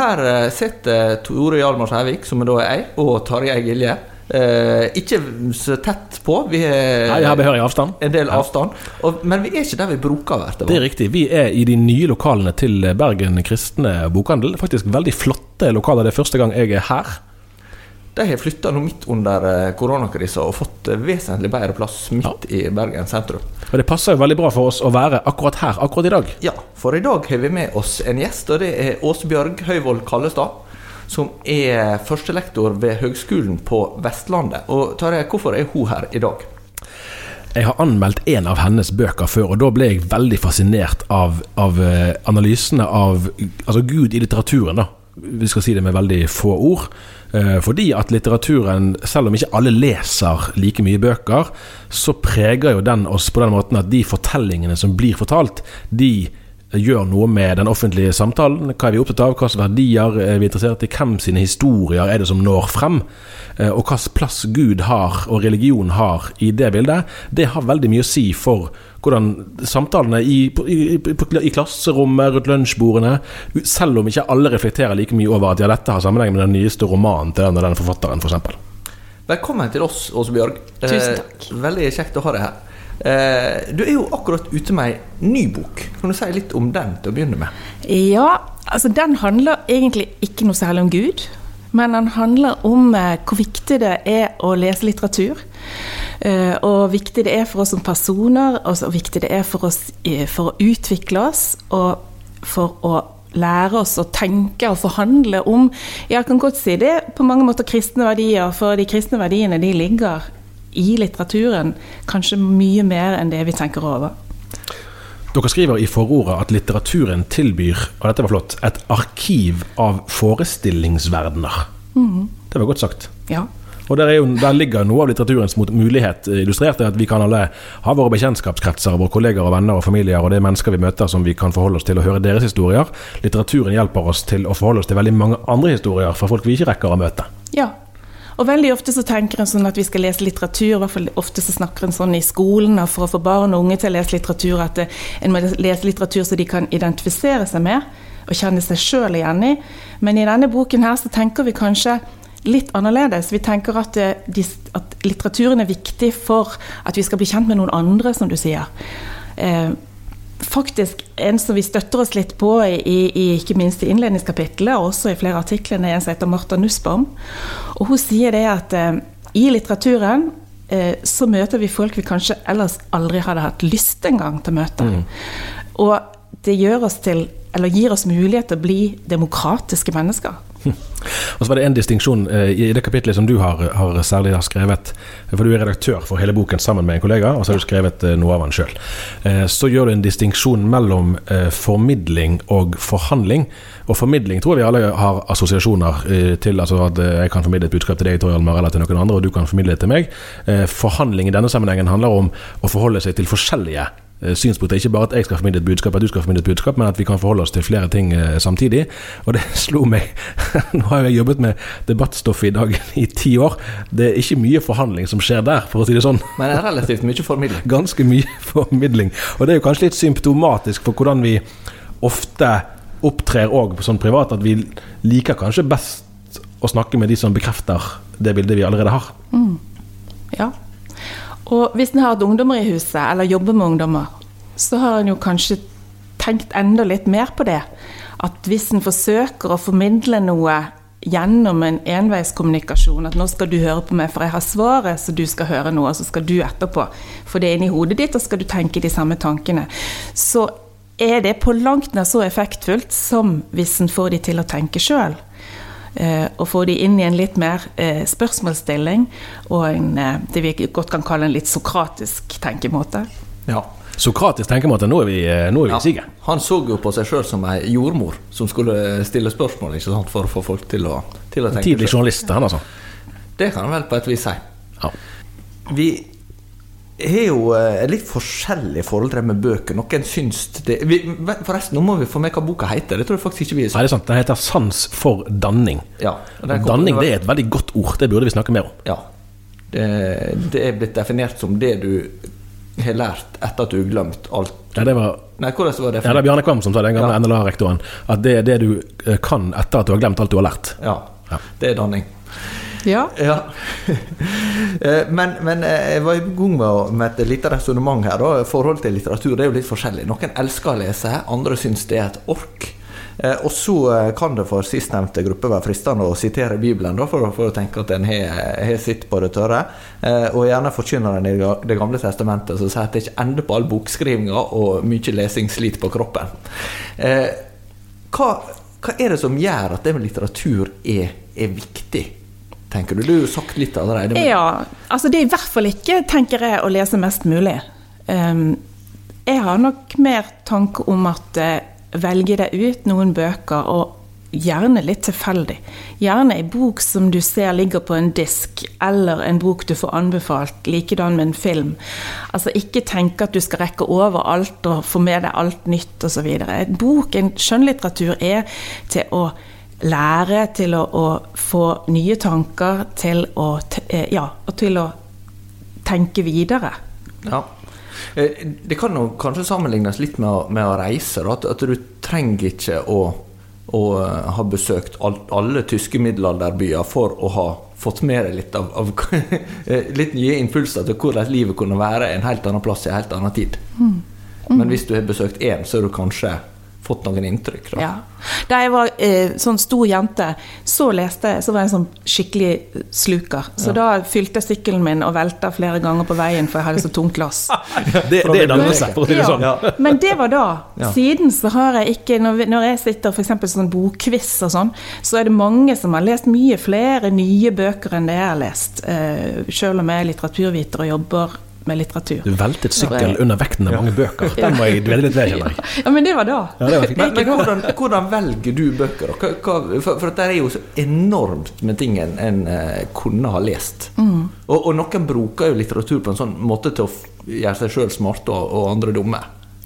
Her eh, sitter Tore Hjalmar Skjærvik, som da er jeg, og Tarjei Gilje. Eh, ikke så tett på, vi har Nei, her behørig avstand. en del avstand. Og, men vi er ikke der vi bruker å være. Det er riktig. Vi er i de nye lokalene til Bergen kristne bokhandel. Faktisk veldig flotte lokaler. Det er første gang jeg er her. De har flytta nå midt under eh, koronakrisa og fått eh, vesentlig bedre plass midt i Bergen sentrum. Og det passer jo veldig bra for oss å være akkurat her, akkurat i dag. Ja, for i dag har vi med oss en gjest, og det er Åsbjørg Høyvold Kallestad. Som er førstelektor ved Høgskolen på Vestlandet. Og Tarjei, hvorfor er hun her i dag? Jeg har anmeldt en av hennes bøker før, og da ble jeg veldig fascinert av, av eh, analysene av altså Gud i litteraturen. da. Vi skal si det med veldig få ord. Eh, Fordi at litteraturen, selv om ikke alle leser like mye bøker, så preger jo den oss på den måten at de fortellingene som blir fortalt, de gjør noe med den offentlige samtalen. Hva er vi opptatt av? Hvilke verdier er vi interessert i? Hvem sine historier er det som når frem? Eh, Og hvilken plass Gud har, og religion har, i det bildet, det har veldig mye å si for hvordan samtalene i, i, i, i klasserommet, rundt lunsjbordene Selv om ikke alle reflekterer like mye over at ja, dette har sammenheng med den nyeste romanen til den og den forfatteren, f.eks. Velkommen til oss, Åsbjørg. Tusen takk. Eh, veldig kjekt å ha deg her. Eh, du er jo akkurat ute med ei ny bok. Kan du si litt om den til å begynne med? Ja, altså den handler egentlig ikke noe særlig om Gud. Men den handler om eh, hvor viktig det er å lese litteratur. Eh, og viktig det er for oss som personer, og så viktig det er for oss eh, for å utvikle oss. Og for å lære oss å tenke og forhandle om Jeg kan godt si det på mange måter kristne verdier, for de kristne verdiene de ligger i litteraturen kanskje mye mer enn det vi tenker over. Dere skriver i forordet at litteraturen tilbyr og dette var flott, et arkiv av forestillingsverdener. Det var godt sagt. Ja. Og der, er jo, der ligger noe av litteraturens mulighet illustrert at vi kan alle ha våre bekjentskapskretser, våre kolleger og venner og familier, og det er mennesker vi møter som vi kan forholde oss til og høre deres historier. Litteraturen hjelper oss til å forholde oss til veldig mange andre historier fra folk vi ikke rekker å møte. Ja. Og veldig ofte så tenker en sånn at vi skal lese litteratur, i hvert fall ofte så snakker en sånn i skolen for å få barn og unge til å lese litteratur, at eh, en må lese litteratur så de kan identifisere seg med og kjenne seg sjøl igjen i. Men i denne boken her så tenker vi kanskje litt annerledes. Vi tenker at, eh, de, at litteraturen er viktig for at vi skal bli kjent med noen andre, som du sier. Eh, faktisk en som vi støtter oss litt på, i, i, ikke minst i innledningskapitlet, og også i flere artikler, er en som heter Martha Nussbaum. Og hun sier det at eh, i litteraturen eh, så møter vi folk vi kanskje ellers aldri hadde hatt lyst engang til å møte. Og det gjør oss til, eller gir oss mulighet til å bli demokratiske mennesker. Og så var det en distinksjon eh, i det kapitlet som du har, har særlig har skrevet. For du er redaktør for hele boken sammen med en kollega, og så har du skrevet eh, noe av den sjøl. Eh, så gjør du en distinksjon mellom formidling og forhandling. Og formidling tror vi alle har assosiasjoner til. Altså at jeg kan formidle et budskap til deg, Tor Hjalmar, eller til noen andre, og du kan formidle det til meg. Forhandling i denne sammenhengen handler om å forholde seg til forskjellige eh, er Ikke bare at jeg skal formidle et budskap, at du skal formidle et budskap, men at vi kan forholde oss til flere ting eh, samtidig. Og det slo meg Nå har jeg jobbet med debattstoff i dag i ti år. Det er ikke mye forhandling som skjer der, for å si det sånn. Men det er relativt mye formidling. Ganske mye formidling. Og det er jo kanskje litt symptomatisk for hvordan vi ofte opptrer òg sånn privat, at vi liker kanskje best å snakke med de som bekrefter det bildet vi allerede har. Ja. Og hvis en har hatt ungdommer i huset, eller jobber med ungdommer, så har en jo kanskje tenkt enda litt mer på det. At hvis en forsøker å formidle noe gjennom en enveiskommunikasjon, at nå skal du høre på meg, for jeg har svaret, så du skal høre noe, og så skal du etterpå få det inn i hodet ditt, og skal du tenke de samme tankene. Så er det på langt nær så effektfullt som hvis en får de til å tenke sjøl. Eh, og få de inn i en litt mer eh, spørsmålsstilling og en, eh, det vi godt kan kalle en litt sokratisk tenkemåte. Ja. Sokratisk tenkemåte, nå er vi, nå er vi i siget. Han så jo på seg sjøl som ei jordmor som skulle stille spørsmål ikke sant, for å få folk til å, til å tenke Tidlig journalist, han altså. Det kan han vel på et vis si. Ja. Vi har jo eh, et litt forskjellig forhold til det med bøker. Noen syns det vi, Forresten, nå må vi få med hva boka heter. Det tror jeg faktisk ikke vi Nei, det er sant. Den heter 'Sans for danning'. Ja, danning det er et veldig godt ord. Det burde vi snakke mer om. Ja. Det, det er blitt definert som det du har lært etter at du har glemt alt. Ja, det var Nei, hvordan var det? ja, det er Bjarne Kvam som sa det, den gamle Ja. NLA-rektoren. At det er det du eh, kan etter at du har glemt alt du har lært. Ja, Ja. det er danning. Ja. Ja. Eh, men, men eh, jeg var i gang med, med et lite resonnement her. Da. Forhold til litteratur det er jo litt forskjellig. Noen elsker å lese, andre syns det er et ork. Eh, Og så kan det for sistnevnte gruppe være fristende å sitere Bibelen da, for, for å tenke at en har sitt på det tørre. Og gjerne forkynneren i Det gamle testamentet som sier at det ikke ender på all bokskrivinga og mye lesing sliter på kroppen. Hva, hva er det som gjør at det med litteratur er, er viktig? Tenker du? Du har jo sagt litt allerede. men- Ja, altså det er i hvert fall ikke, tenker jeg, å lese mest mulig. Um, jeg har nok mer tanke om at uh, velge deg ut noen bøker, og gjerne litt tilfeldig. Gjerne ei bok som du ser ligger på en disk, eller en bok du får anbefalt, likedan med en film. Altså ikke tenke at du skal rekke over alt og få med deg alt nytt osv. Bok, en skjønnlitteratur, er til å lære, til å, å få nye tanker, til å, eh, ja, til å tenke videre. Ja. Eh, Det kan jo kanskje sammenlignes litt med å, med å reise. At, at du trenger ikke å, å eh, ha besøkt all, alle tyske middelalderbyer for å ha fått med deg litt av, av litt nye impulser til hvordan livet kunne være en helt annen plass i en helt annen tid. Men hvis du har besøkt én, så er du kanskje fått noen inntrykk. Da. Ja. Da jeg var eh, sånn stor jente, så leste jeg, så var jeg sånn skikkelig sluker. Så da fylte jeg sykkelen min og velta flere ganger på veien, for jeg hadde så tungt lass. Det, det det, for det sånn. Ja, Men det var da. Siden så har jeg ikke Når, vi, når jeg sitter f.eks. sånn bokquiz og sånn, så er det mange som har lest mye flere nye bøker enn det jeg har lest. Eh, selv om jeg er litteraturviter og jobber med litteratur. Du veltet sykkel under vekten av mange bøker. Den må jeg dvele litt ved, kjenner jeg. Ja, men det var da. Ja, det var. Men, men hvordan, hvordan velger du bøker? Hva, hva, for, for det er jo så enormt med ting en, en eh, kunne ha lest. Og, og noen bruker jo litteratur på en sånn måte til å gjøre seg sjøl smarte og, og andre dumme.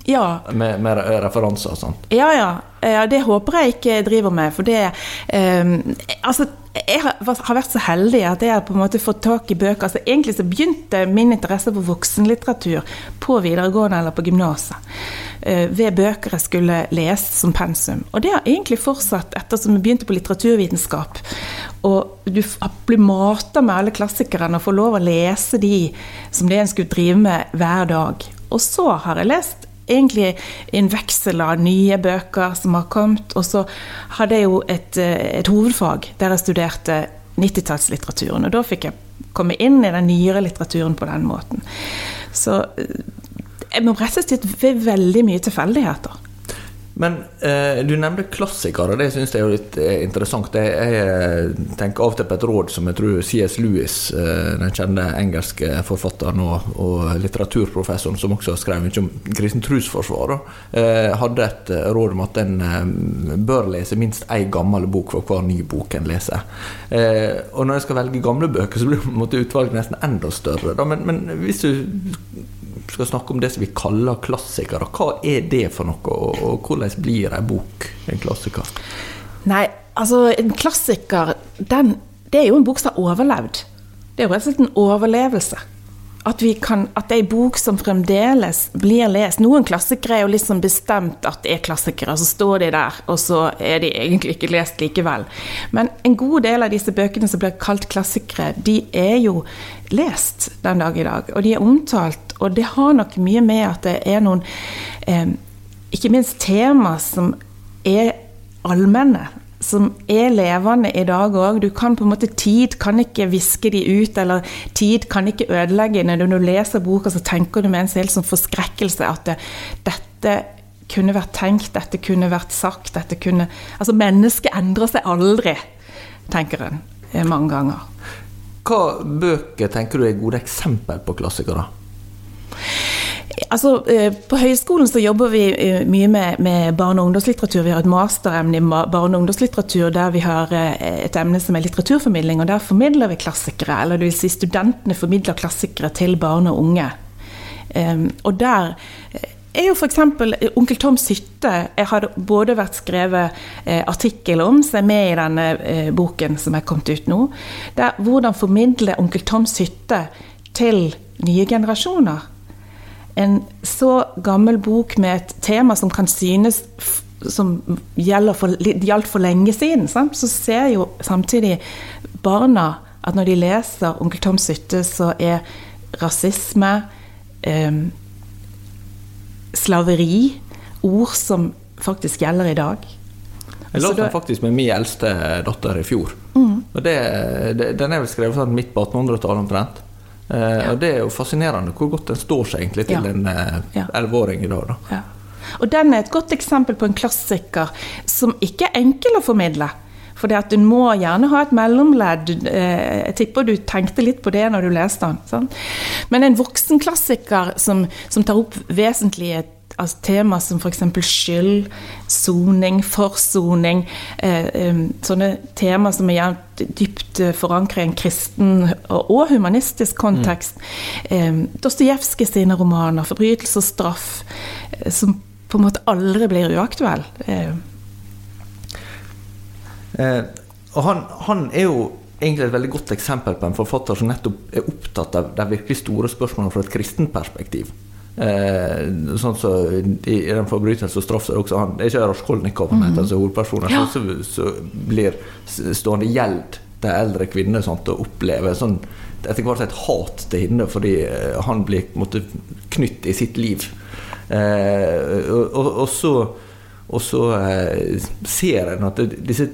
Ja, Med, med referanser og sånt. Ja, ja. ja. Det håper jeg ikke driver med. For det um, Altså, jeg har vært så heldig at jeg har på en måte fått tak i bøker. Altså, egentlig så begynte min interesse for voksenlitteratur på videregående eller på gymnaset. eh, Ved bøker jeg skulle lese som pensum. Og det har egentlig fortsatt ettersom jeg begynte på litteraturvitenskap. Og du blir mata med alle klassikerne og får lov å lese de som det en skulle drive med hver dag. Og så har jeg lest egentlig en veksel av nye bøker som har kommet. Og så hadde jeg jo et, eh, et hovedfag der jeg studerte 90-tallslitteraturen. Og da fikk jeg komme inn i den nyere litteraturen på den måten. Så eh, jeg må rett og slett ved veldig mye tilfeldigheter. Men eh, du nevnte klassikere, det syns jeg er litt eh, interessant. Jeg, jeg eh, tenker av og til på et råd som jeg tror C.S. Lewis, eh, den kjente engelske forfatteren og, og, litteraturprofessoren som også har skrevet mye om kristen trosforsvar, eh, hadde et eh, råd om at en bør lese minst én gammel bok for hver ny bok en leser. og når jeg skal velge gamle bøker, så blir utvalget nesten enda større. Da. Men, men hvis du skal snakke om det som vi kaller klassikere. Hva er det for noe, og hvordan blir en bok en klassiker? Nei, altså en klassiker, den, det er jo en bok som har overlevd. Det er jo rett og slett en overlevelse at, kan, at, det er en bok som fremdeles blir lest. Noen klassikere er jo liksom bestemt at det er klassikere, så står de der, og så er de egentlig ikke lest likevel. Men en god del av disse bøkene som blir kalt klassikere, de er jo lest den dag i dag. Og de er omtalt, og det har nok mye med at det er noen eh, Ikke minst tema som er allmenne som er levende i dag òg. Du kan på en måte Tid kan ikke viske de ut, eller tid kan ikke ødelegge. Når du leser boka, så tenker du med en helt sånn forskrekkelse at det, dette kunne vært tenkt, dette kunne vært sagt, dette kunne Altså, mennesket endrer seg aldri, tenker en eh, mange ganger. Hva bøker tenker du er gode eksempel på klassikere? Altså, eh, på høyskolen så jobber vi eh, mye med, med barne- og ungdomslitteratur. Vi har et masteremne i barne- og ungdomslitteratur der vi har eh, et emne som er litteraturformidling. Og der formidler vi klassikere, eller det vil si studentene formidler klassikere til barn og unge. Og der er jo f.eks. Onkel Toms hytte jeg har både vært skrevet artikkel om, som er med i denne boken som er kommet ut nå. Der, hvordan formidle Onkel Toms hytte til nye generasjoner en så gammel bok med et tema som kan synes som for, gjaldt for lenge siden, sant? så ser jo samtidig barna at når de leser 'Onkel Toms hytte', så er rasisme, eh, slaveri ord som faktisk gjelder i dag. Jeg lå den faktisk med min eldste datter i fjor. Mm. Og det, det, den er vel skrevet sånn midt på 1800-tallet omtrent. Uh, ja. Og Det er jo fascinerende hvor godt den står seg egentlig til ja. en eh, ellveåring uh, i dag. Ja. Og Den er et godt eksempel på en klassiker som ikke er enkel å formidle. For det at du må gjerne ha et mellomledd. Uh, jeg tipper du tenkte litt på det når du leste den. Sant? Men en voksenklassiker som, som tar opp vesentlige altså tema som f.eks. skyld, soning, forsoning. Eh, eh, sånne tema som er dypt eh, forankret i en kristen og humanistisk kontekst. Mm. Eh, Dostojevskij sine romaner, 'Forbrytelse og straff', eh, som på en måte aldri blir uaktuell. Eh. og han, han er jo egentlig et veldig godt eksempel på en forfatter som nettopp er opptatt av de virkelig store spørsmålene fra et kristent perspektiv. Eh, sånn så I, i den forbrytelsen straff er også han Det er ikke Raskolnikov han heter, mm. altså hovedpersonen. Ja. Så, så, blir stående gjeld til eldre kvinner sånt, og opplever sånn, etter hvert et hat til henne fordi eh, han blir måtte, knytt i sitt liv. Eh, og, og, og, så, og så eh, ser en at disse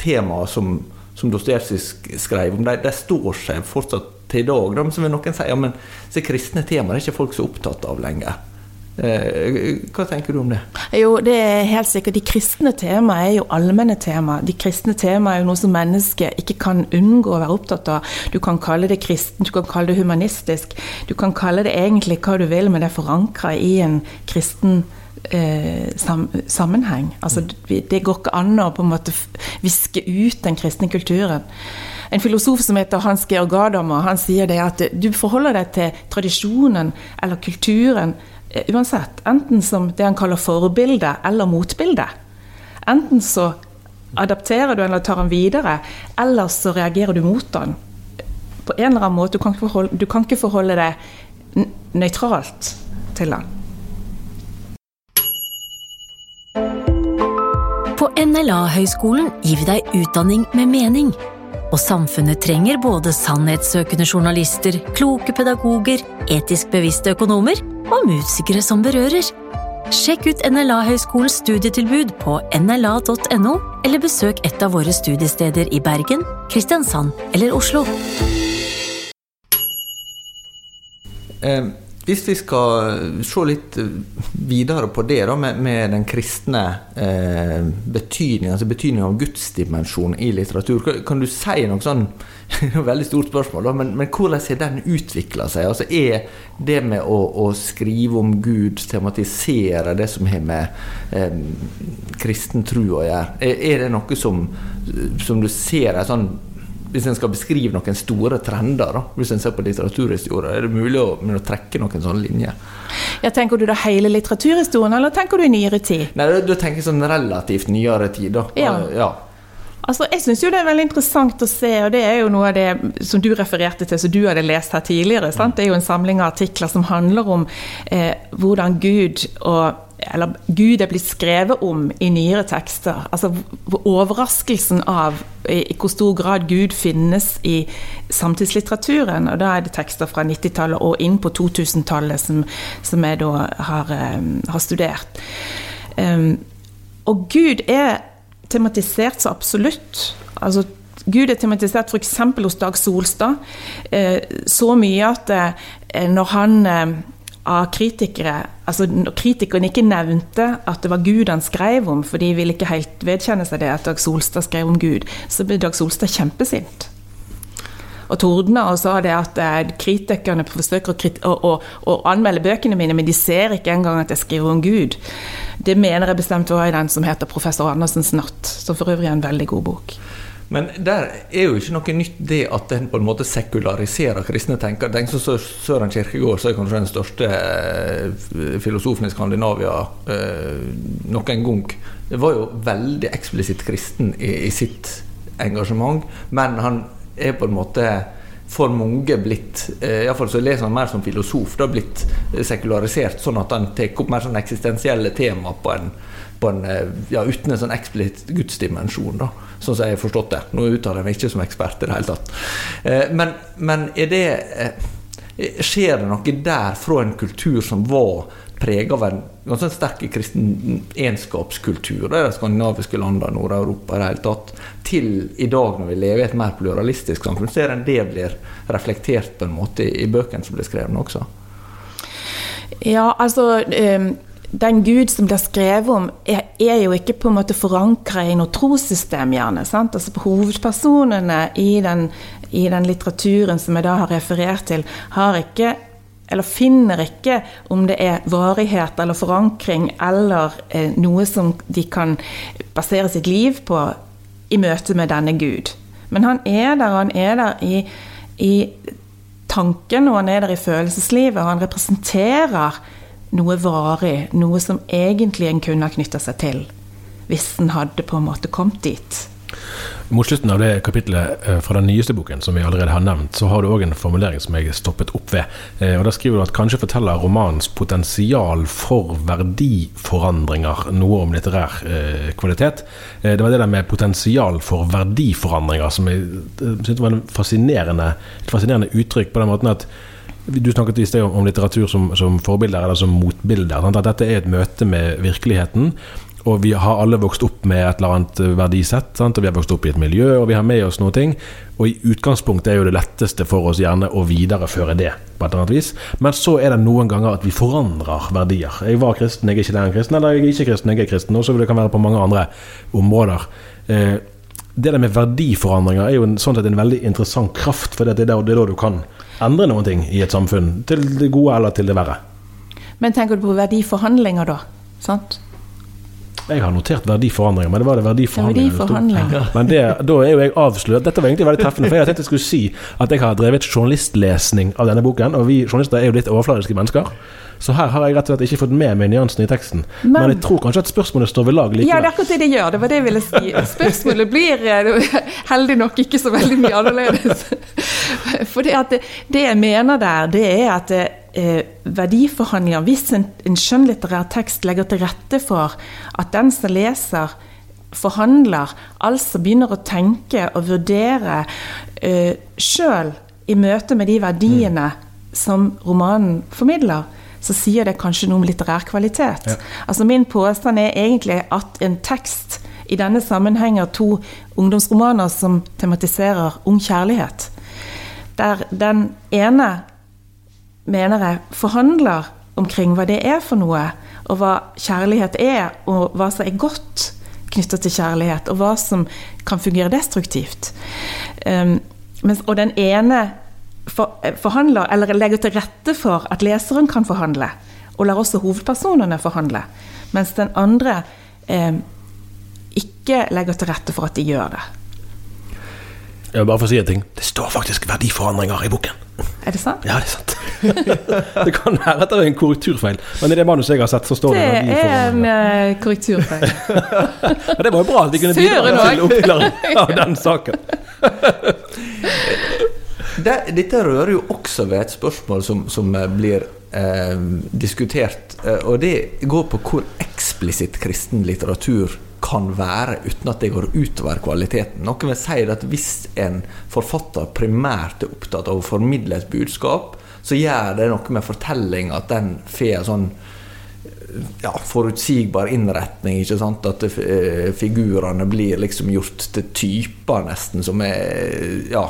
temaene som, som Dostojevskij skrev om, de, de står seg fortsatt til i dag. Da, som noen sier ja, men så kristne temaer er ikke folk så opptatt av lenger. Eh, hva tenker du om det? Jo, det er helt sikkert. De kristne temaene er jo allmenne tema. De kristne temaene er jo noe som mennesket ikke kan unngå å være opptatt av. Du kan kalle det kristen, du kan kalle det humanistisk. Du kan kalle det egentlig hva du vil, men det er forankra i en kristen eh, sam sammenheng. Altså, det går ikke an å på en måte viske ut den kristne kulturen en filosof som heter Hans Georg Gadamer, han sier det at du forholder deg til tradisjonen eller kulturen eh, uansett. Enten som det han kaller forbilde eller motbilde. Enten så adapterer du eller tar den videre, eller så reagerer du mot den. På en eller annen måte. Du kan ikke forholde, du kan ikke forholde deg nøytralt til den. På NLA-høgskolen gir vi deg utdanning med mening. Og samfunnet trenger både sannhetssøkende journalister, kloke pedagoger, etisk bevisste økonomer og musikere som berører. Sjekk ut NLA-høgskolens studietilbud på nla.no, eller besøk et av våre studiesteder i Bergen, Kristiansand eller Oslo. Eh, Hvis vi skal se litt videre på det da, med, med den kristne eh, betydningen, altså betydningen av gudsdimensjonen i litteratur, kan, du si noe sånn veldig stort spørsmål, da, men, men hvordan har den utvikla seg? Altså, er det med å, å, skrive om Gud, tematisere det som har med eh, kristen tro å gjøre, er, er, det noe som, som du ser er sånn hvis en skal beskrive noen store trender, da, hvis en ser på litteraturhistorie, er det mulig å, å trekke noen sånne linjer? Ja, tenker du da hele litteraturhistorien, eller tenker du i nyere tid? Nei, Du tenker sånn relativt nyere tid, da. Ja. ja. Altså, jeg syns jo det er veldig interessant å se, og det er jo noe av det som du refererte til, som du hadde lest her tidligere. Sant? Det er jo en samling av artikler som handler om eh, hvordan Gud og eller Gud er blitt skrevet om i nyere tekster. Altså overraskelsen av i, hvor stor grad Gud finnes i samtidslitteraturen. Og da er det tekster fra 90-tallet og inn på 2000-tallet som, som, jeg da har, um, har studert. Um, og Gud er tematisert så absolutt. Altså, Gud er tematisert f.eks. hos Dag Solstad. Eh, så mye at eh, når han eh, av kritikere altså Når kritikeren ikke nevnte at det var Gud han skrev om, for de ville ikke helt vedkjenne seg det at Dag Solstad skrev om Gud, så ble Dag Solstad kjempesint. Og tordna og sa det at kritikerne forsøker å, å, å, anmelde bøkene mine, men de ser ikke engang at jeg skriver om Gud. Det mener jeg bestemt var i den som heter 'Professor Andersens natt', som for øvrig er en veldig god bok. Men der er jo ikke noe nytt det at en på en måte sekulariserer kristne tenkere. Tenk som Søren Kirkegård, så er kanskje den største eh, filosofen i Skandinavia eh, noen gang. Var jo veldig eksplisitt kristen i, i sitt engasjement, men han er på en måte for mange blitt eh, Iallfall så leser han mer som filosof. Har blitt sekularisert, sånn at han tar opp mer sånn eksistensielle tema på en, en eh, ja, uten en sånn eksplisitt gudsdimensjon. da, Sånn som jeg har forstått det. Nå uttaler jeg meg ikke som ekspert i det hele tatt. Eh, men, men er det eh, Skjer det noe der fra en kultur som var preget av en ganske sterk kristen enskapskultur i de skandinaviske landene, Nord-Europa i det hele tatt, til i dag når vi lever i et mer pluralistisk samfunn, ser en det blir reflektert på en måte i bøkene som blir skrevet også? Ja, altså um den Gud som er skrevet om, er, er jo ikke på en måte forankra i noe trossystem, gjerne. Sant? Altså Hovedpersonene i den, i den litteraturen som jeg da har referert til, har ikke eller finner ikke om det er varighet eller forankring eller eh, noe som de kan basere sitt liv på i møte med denne Gud. Men han er der, han er der i, i tanken, og han er der i følelseslivet. og Han representerer noe varig, noe som egentlig en kunne ha knytta seg til, hvis en hadde på en måte kommet dit. Mot slutten av det kapitlet eh, fra den nyeste boken, som vi allerede har nevnt, så har du òg en formulering som jeg stoppet opp ved. Eh, og Da skriver du at kanskje forteller romanens potensial for verdiforandringer noe om litterær eh, kvalitet. Det var det der med potensial for verdiforandringer som jeg syntes var fascinerende, et fascinerende uttrykk, på den måten at du snakket i sted om litteratur som, som forbilder eller som motbilder. At dette er et møte med virkeligheten. Og vi har alle vokst opp med et eller annet verdisett. Sant? og Vi har vokst opp i et miljø, og vi har med oss noen ting Og i utgangspunktet er jo det letteste for oss gjerne å videreføre det. på et eller annet vis Men så er det noen ganger at vi forandrer verdier. Jeg var kristen, jeg er ikke lenger kristen. Eller jeg er ikke kristen, jeg er kristen. Og så det være på mange andre områder. Eh, det der med verdiforandringer er jo en, sånn sett en veldig interessant kraft, for det er det er da du kan endre noen ting i et samfunn. Til det gode eller til det verre. Men tenker du på verdiforhandlinger, da? Sant? Jeg har notert verdiforandringer, men det var det verdiforhandlinger. verdiforhandlinger. Men det, da er jo jeg avslørt. Dette var egentlig veldig treffende, for jeg tenkte jeg skulle si at jeg har drevet journalistlesning av denne boken, og vi journalister er jo litt overfladiske mennesker. Så her har jeg rett og slett ikke fått med meg nyansene i teksten. Men, men, jeg tror kanskje at spørsmålet står ved lag likevel. Ja, det er akkurat det det gjør. Det var det jeg ville si. Spørsmålet blir eh, heldig nok ikke så veldig mye annerledes. For det, det, det jeg mener der, det er at eh, verdiforhandlinger Hvis en, en skjønnlitterær tekst legger til rette for at den som leser, forhandler, altså begynner å tenke og vurdere eh, sjøl i møte med de verdiene mm. som romanen formidler, så sier det kanskje noe om litterær kvalitet. Ja. Altså Min påstand er egentlig at en tekst i denne sammenhenger to ungdomsromaner som tematiserer ung kjærlighet. Der den ene mener jeg, forhandler omkring hva det er for noe, og hva kjærlighet er, og hva som er godt knyttet til kjærlighet, og hva som kan fungere destruktivt. Um, mens, og den ene for, forhandler, eller legger til rette for at leseren kan forhandle, og lar også hovedpersonene forhandle. Mens den andre um, ikke legger til rette for at de gjør det. Jeg vil bare få si en ting. Det står faktisk verdiforandringer i boken. Er det sant? Ja, det er sant. det kan være at det er en korrekturfeil, men i det manuset jeg har sett, så står det, det er en uh, korrekturfeil. men det var jo bra at vi kunne bidra til oppklaring av den saken. det, dette rører jo også ved et spørsmål som, som blir eh, diskutert, eh, og det går på hvor eksplisitt kristen litteratur kan være, uten at det går utover kvaliteten. Noen vil si at hvis en forfatter primært er opptatt av å formidle et budskap, så gjør det noe med fortellinga at den får sånn ja, forutsigbar innretning. ikke sant? At eh, figurene blir liksom gjort til typer, nesten, som er ja,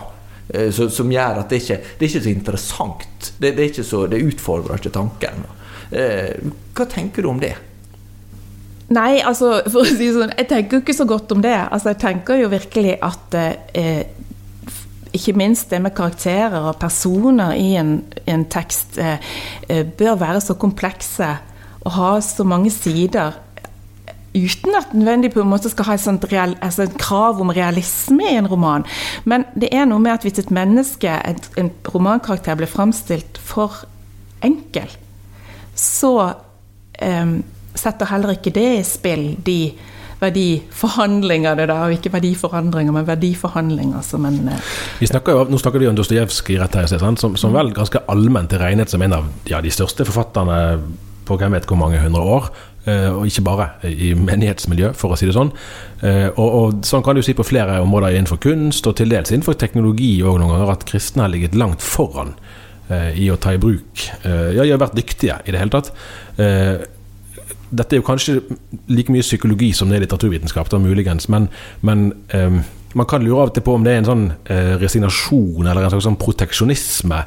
eh, som gjør at det ikke det er ikke så interessant. Det, det, er ikke så, det utfordrer ikke tanken. Eh, hva tenker du om det? Nei, altså, for å si sånn, jeg tenker jo ikke så godt om det. Altså, jeg tenker jo virkelig at eh, ikke minst det med karakterer og personer i en, en tekst eh, eh bør være så komplekse og ha så mange sider uten at nødvendig på en måte skal ha et, real, altså et krav om realisme i en roman. Men det er noe med at hvis et menneske, et, en romankarakter, blir framstilt for enkel, så eh, setter heller ikke det i spill, de verdiforhandlingene, da, og ikke verdiforandringer, men verdiforhandlinger som en eh, vi snakker jo, Nå snakker vi om Dostojevskij som, som vel ganske allment er regnet som en av ja, de største forfatterne på hvem vet hvor mange hundre år. Eh, og ikke bare i menighetsmiljø, for å si det sånn. Eh, og, og Sånn kan du si på flere områder innenfor kunst, og til dels innenfor teknologi òg noen ganger, at kristne har ligget langt foran i å ta i bruk Ja, de har vært dyktige i det hele tatt dette er jo kanskje like mye psykologi som det er litteraturvitenskap, da, muligens, men, men um, man kan lure av og til på om det er en sånn uh, resignasjon eller en slags sånn proteksjonisme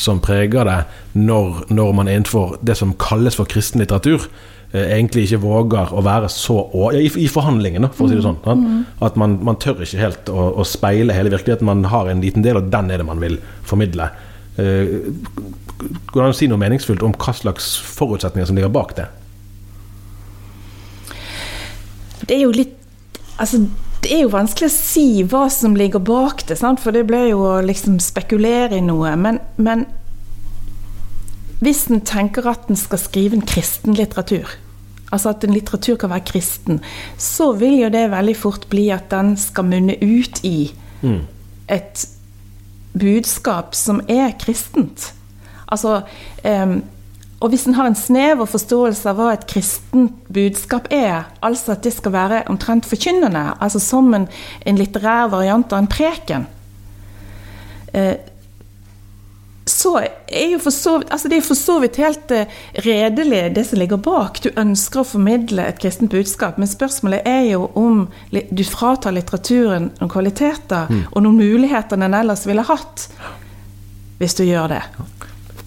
som preger det, når, når man innenfor det som kalles for kristen litteratur, uh, egentlig ikke våger å være så ja, i, i forhandlingene, for å si det sånn. Mm. At man, man, tør ikke helt å, å, speile hele virkeligheten. Man har en liten del, og den er det man vil formidle. Uh, går det an å si noe meningsfullt om hva slags forutsetninger som ligger bak det? Det er jo litt Altså, det er jo vanskelig å si hva som ligger bak det, sant? for det blir jo å liksom spekulere i noe. Men, men hvis en tenker at en skal skrive en kristen litteratur, altså at en litteratur kan være kristen, så vil jo det veldig fort bli at den skal munne ut i mm. et budskap som er kristent. Altså um, og hvis en har en snever forståelse av hva et kristent budskap er, altså at det skal være omtrent forkynnende, altså som en, en litterær variant av en preken, eh, så er jo for så vidt altså Det er for så vidt helt eh, redelig, det som ligger bak. Du ønsker å formidle et kristent budskap, men spørsmålet er jo om du fratar litteraturen noen kvaliteter mm. og noen muligheter den ellers ville hatt, hvis du gjør det.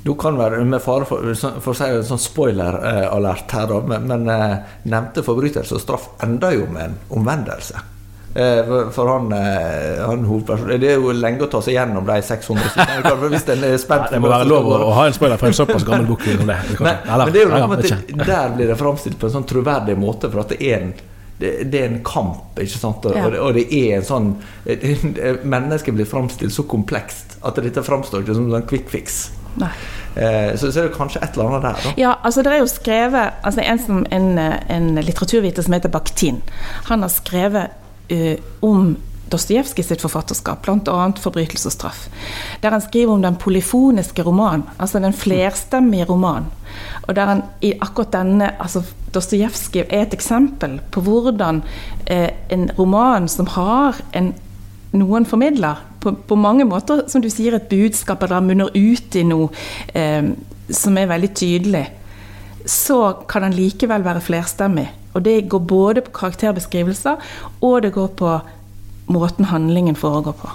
Du kan være, med fare for, for å si en sånn spoiler-alert her, da, men, men eh, nevnte forbrytelse og straff enda jo med en omvendelse. Eh, for han, eh, han hovedpersonen Det er jo lenge å ta seg gjennom de 600 sidene. Hvis en er spent Det må være lov å ha en spoiler for en såpass gammel bok. Det. Men, men, det er jo noe med at der blir det framstilt på en sånn troverdig måte, for at det er en det, det, er en kamp, ikke sant? Og, ja. og, det, er en sånn Mennesket blir framstilt så komplekst at dette framstår ikke som en quick fix. Eh, så, så, er det kanskje et eller annet der. Da. Ja, altså det er jo skrevet altså En, som, en, en litteraturviter som heter Bakhtin, han har skrevet uh, om Dostojevskij sitt forfatterskap, bl.a. 'Forbrytelse og straff', der han skriver om den polyfoniske roman, altså den flerstemmige roman. Og der han i akkurat denne altså Dostojevskij er et eksempel på hvordan eh, en roman som har en noen formidler. På, på, mange måter, som du sier, et budskap eller munner ut i noe eh, som er veldig tydelig. Så kan den likevel være flerstemmig. Og det går både på karakterbeskrivelser, og det går på måten handlingen foregår på.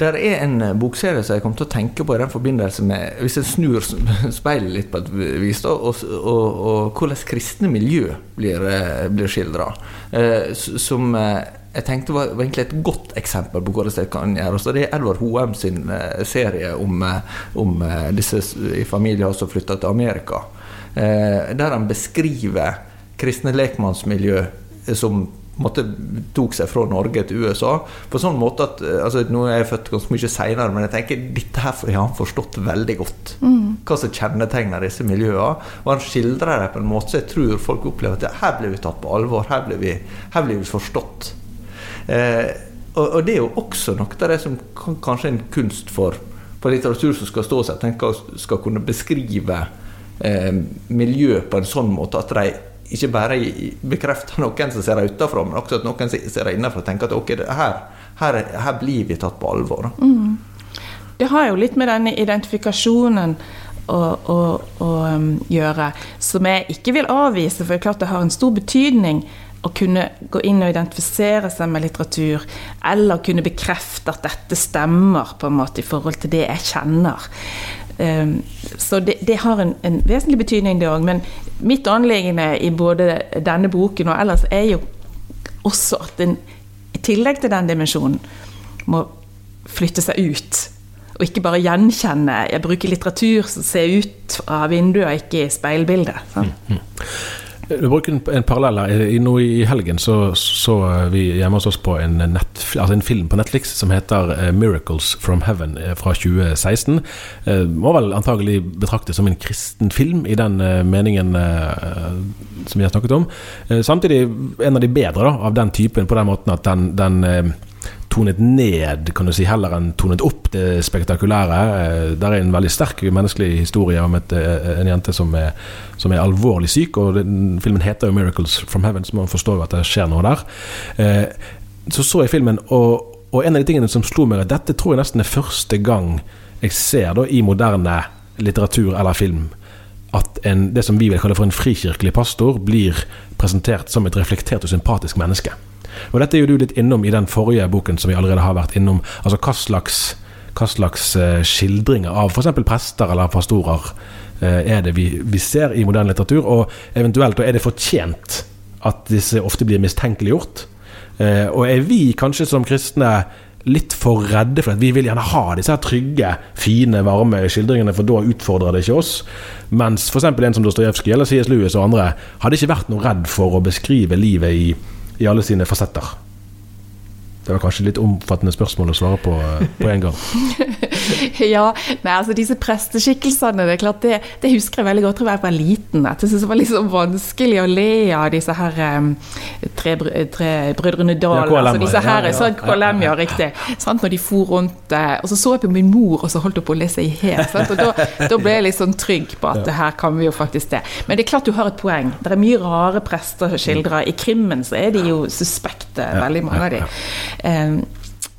Der er en eh, bokserie som jeg kom til å tenke på i den forbindelse med Hvis jeg snur speilet litt på et vis, da, og, og, og hvordan kristne miljø blir, eh, blir skildra. Eh, som eh, jeg tenkte var, var egentlig et godt eksempel på hvordan det kan gjøres. Det er Edvard Hoem sin eh, serie om, eh, om eh, disse i familier som flytta til Amerika. Eh, der han beskriver kristne lekmannsmiljø som måte tok seg fra Norge til USA. På sånn måte at altså, Nå er jeg født ganske mye seinere, men jeg tenker dette her har han forstått veldig godt. Hva som kjennetegner disse miljøene. Og han skildrer det på en måte så jeg tror folk opplever at her blir vi tatt på alvor. Her blir vi, her blir vi forstått. Eh, og, det er jo også noe av det som kan, kanskje er en kunst for, for litteratur som skal stå seg. Tenker skal kunne beskrive eh, miljø på en sånn måte at de ikke bare bekrefter noen som ser det utenfra, men også at noen ser det innenfra tenker at ok, her, her, er- her blir vi tatt på alvor. Mm. Det har jo litt med denne identifikasjonen å, å, å um, gjøre, som jeg ikke vil avvise, for det er klart det har en stor betydning å kunne gå inn og identifisere seg med litteratur, eller kunne bekrefte at dette stemmer på en måte i forhold til det jeg kjenner. Um, så det, det har en, en vesentlig betydning, det òg. Men mitt anliggende i både denne boken og ellers er jo også at en i tillegg til den dimensjonen må flytte seg ut. Og ikke bare gjenkjenne. Jeg bruker litteratur som ser ut av vinduet, ikke i speilbildet. Mm, Du bruker en, parallell her. I, nå I helgen så, så vi hjemme hos oss på en, nett, altså en film på Netflix som heter eh, 'Miracles from Heaven' eh, fra 2016. Eh, må vel antagelig betraktes som en kristen film i den meningen som vi har snakket om. Samtidig en av de bedre da, av den typen, på den måten at den, den tonet ned, kan du si, heller enn tonet opp det spektakulære. Eh, Der er en veldig sterk menneskelig historie om et, eh, en jente som er, som er alvorlig syk, og den, filmen heter jo 'Miracles from Heaven', så man forstår jo at det skjer noe der. Eh, Så så jeg filmen, og, og en av de tingene som slo meg, at dette tror jeg nesten er første gang jeg ser da i moderne litteratur eller film at en, det som vi vil kalle for en frikirkelig pastor, blir presentert som et reflektert og sympatisk menneske. Og Dette er jo du litt innom i den forrige boken som vi allerede har vært innom. Altså Hva slags, hva slags eh, skildringer av f.eks. prester eller pastorer eh, er det vi, vi ser i moderne litteratur? Og eventuelt og er det fortjent at disse ofte blir mistenkeliggjort? Eh, og er vi kanskje som kristne litt for redde for at vi vil gjerne ha disse her trygge, fine, varme skildringene, for da utfordrer det ikke oss. Mens f.eks. en som Dostojevskij eller C.S. Lewis og andre hadde ikke vært noe redd for å beskrive livet i, i alle sine fasetter. Det var kanskje litt omfattende spørsmål å svare på eh, på en gang. Ja, nei, altså disse presteskikkelsene, det er klart det, det husker jeg veldig godt fra jeg var liten. At jeg syntes det var litt sånn vanskelig å le av disse her um, tre, tre brødrene Dal. Ja, altså disse her, ja, ja, sånn, KLM, ja, riktig. Sant, når de for rundt eh, Og så så jeg på min mor, og så holdt hun på å lese i hjel. Og da, da ble jeg litt sånn trygg på at det her kan vi jo faktisk det. Men det er klart du har et poeng. Det er mye rare prester skildra. I krimmen så er de jo suspekte, veldig mange av de. Um,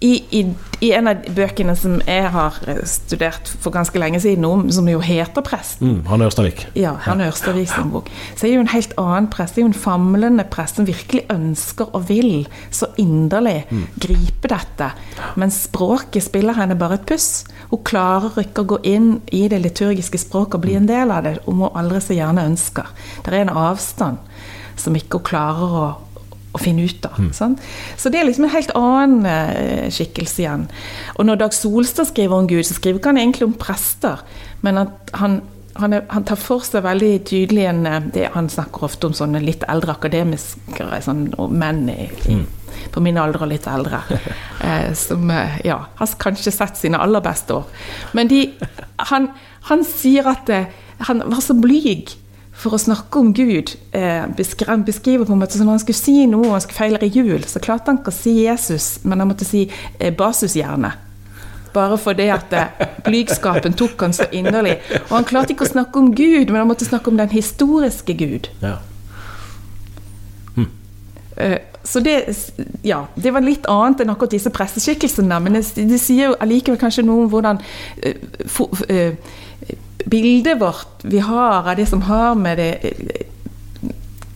i, i, I en av bøkene som jeg har eh, studert for ganske lenge siden, om, som jo heter 'Presten', Mm, han Ørstavik. ja, Hanne Ørstavik sin bok. Så er jo en helt annen prest. Det er jo en famlende prest som virkelig ønsker og vil så inderlig gripe dette. Men språket spiller henne bare et puss. Hun klarer ikke å gå inn i det liturgiske språket og bli en del av det, om hun aldri så gjerne ønsker. Det er en avstand som ikke hun klarer å, å finne ut av. sant? Så det er liksom en helt annen eh, skikkelse igjen. Og når Dag Solstad skriver om Gud, så skriver ikke han egentlig om prester, men at han han, er, han tar for seg veldig tydelig en eh, det, Han snakker ofte om sånne litt eldre akademikere, sånn, og menn i, i, på min alder og litt eldre, eh, som eh, ja, har kanskje sett sine aller beste år. Men de, han, han sier at det, han var så blyg for å snakke om Gud. Eh, beskri- beskriver på en måte som Når han skulle si noe, og han skulle feile i jul, så klarte han ikke å si Jesus, men han måtte si eh, Basushjerne. Bare fordi at eh, blygskapen tok han så inderlig. Og han klarte ikke å snakke om Gud, men han måtte snakke om den historiske Gud. Ja. Eh, Så det, ja, det var litt annet enn akkurat disse presseskikkelsene, men det, det sier jo allikevel kanskje noe om hvordan eh, fo- eh, bildet vårt vi har av det som har med det,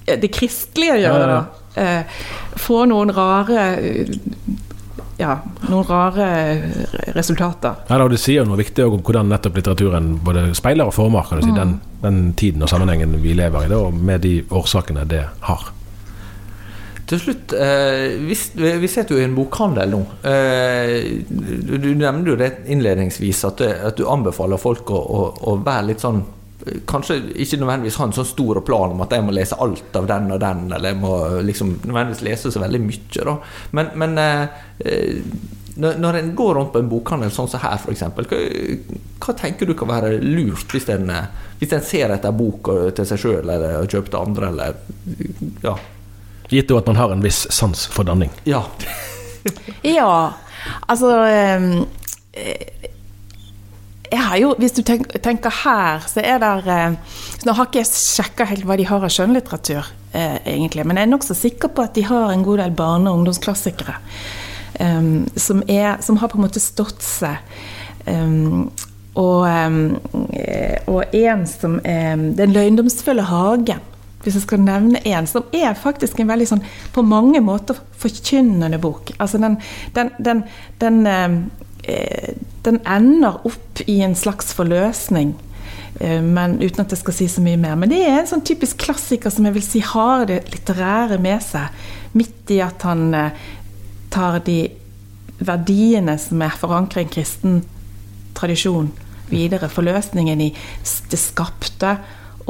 det kristelige å gjøre, da. Eh, Får noen rare ja, noen rare resultater. Ja, da, Du sier noe viktig om hvordan nettopp litteraturen både speiler og former si, mm. den, den, tiden og sammenhengen vi lever i, da, med de årsakene det har. Til slutt, eh, vi, vi sitter jo i en bokhandel nå. Eh, du, du nevnte jo det innledningsvis, at, det, at du anbefaler folk å, å, å, være litt sånn Kanskje ikke nødvendigvis ha en sånn stor plan om at jeg må lese alt av den og den, eller jeg må liksom nødvendigvis lese så veldig mye. Da. Men, men eh, når en går rundt på en bokhandel sånn som her, f.eks., hva, hva tenker du kan være lurt hvis en, hvis en ser etter bok til seg sjøl eller kjøper til andre, eller ja, Gitt at man har en viss sans for danning. Ja. ja, altså ehm, eh, jeg har jo, Hvis du tenker her, så er det eh, Nå har ikke jeg sjekka helt hva de har av skjønnlitteratur, eh, egentlig, men jeg er nokså sikker på at de har en god del barne- og ungdomsklassikere um, som, er, som, har på en måte stått seg. Um, og, um, og en som er Den løgndomsfulle hagen hvis jeg skal nevne en, som er faktisk en veldig sånn på mange måter forkynnende bok. Altså den, den, den, den, eh, den ender opp i en slags forløsning. Eh, men uten at jeg skal si så mye mer. Men det er en sånn typisk klassiker som jeg vil si har det litterære med seg. Midt i at han eh, tar de verdiene som er forankret i en kristen tradisjon, videre. Forløsningen i det skapte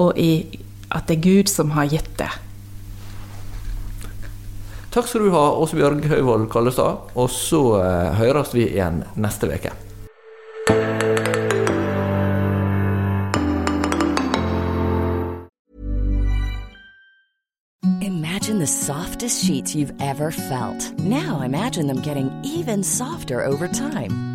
og i at det er Gud som har gitt det. Takk skal du ha, Åsebjørg Høyvold Kallestad. Og så uh, høres vi igjen neste uke. Imagine the softest sheets you've ever felt. Now imagine them getting even softer over time.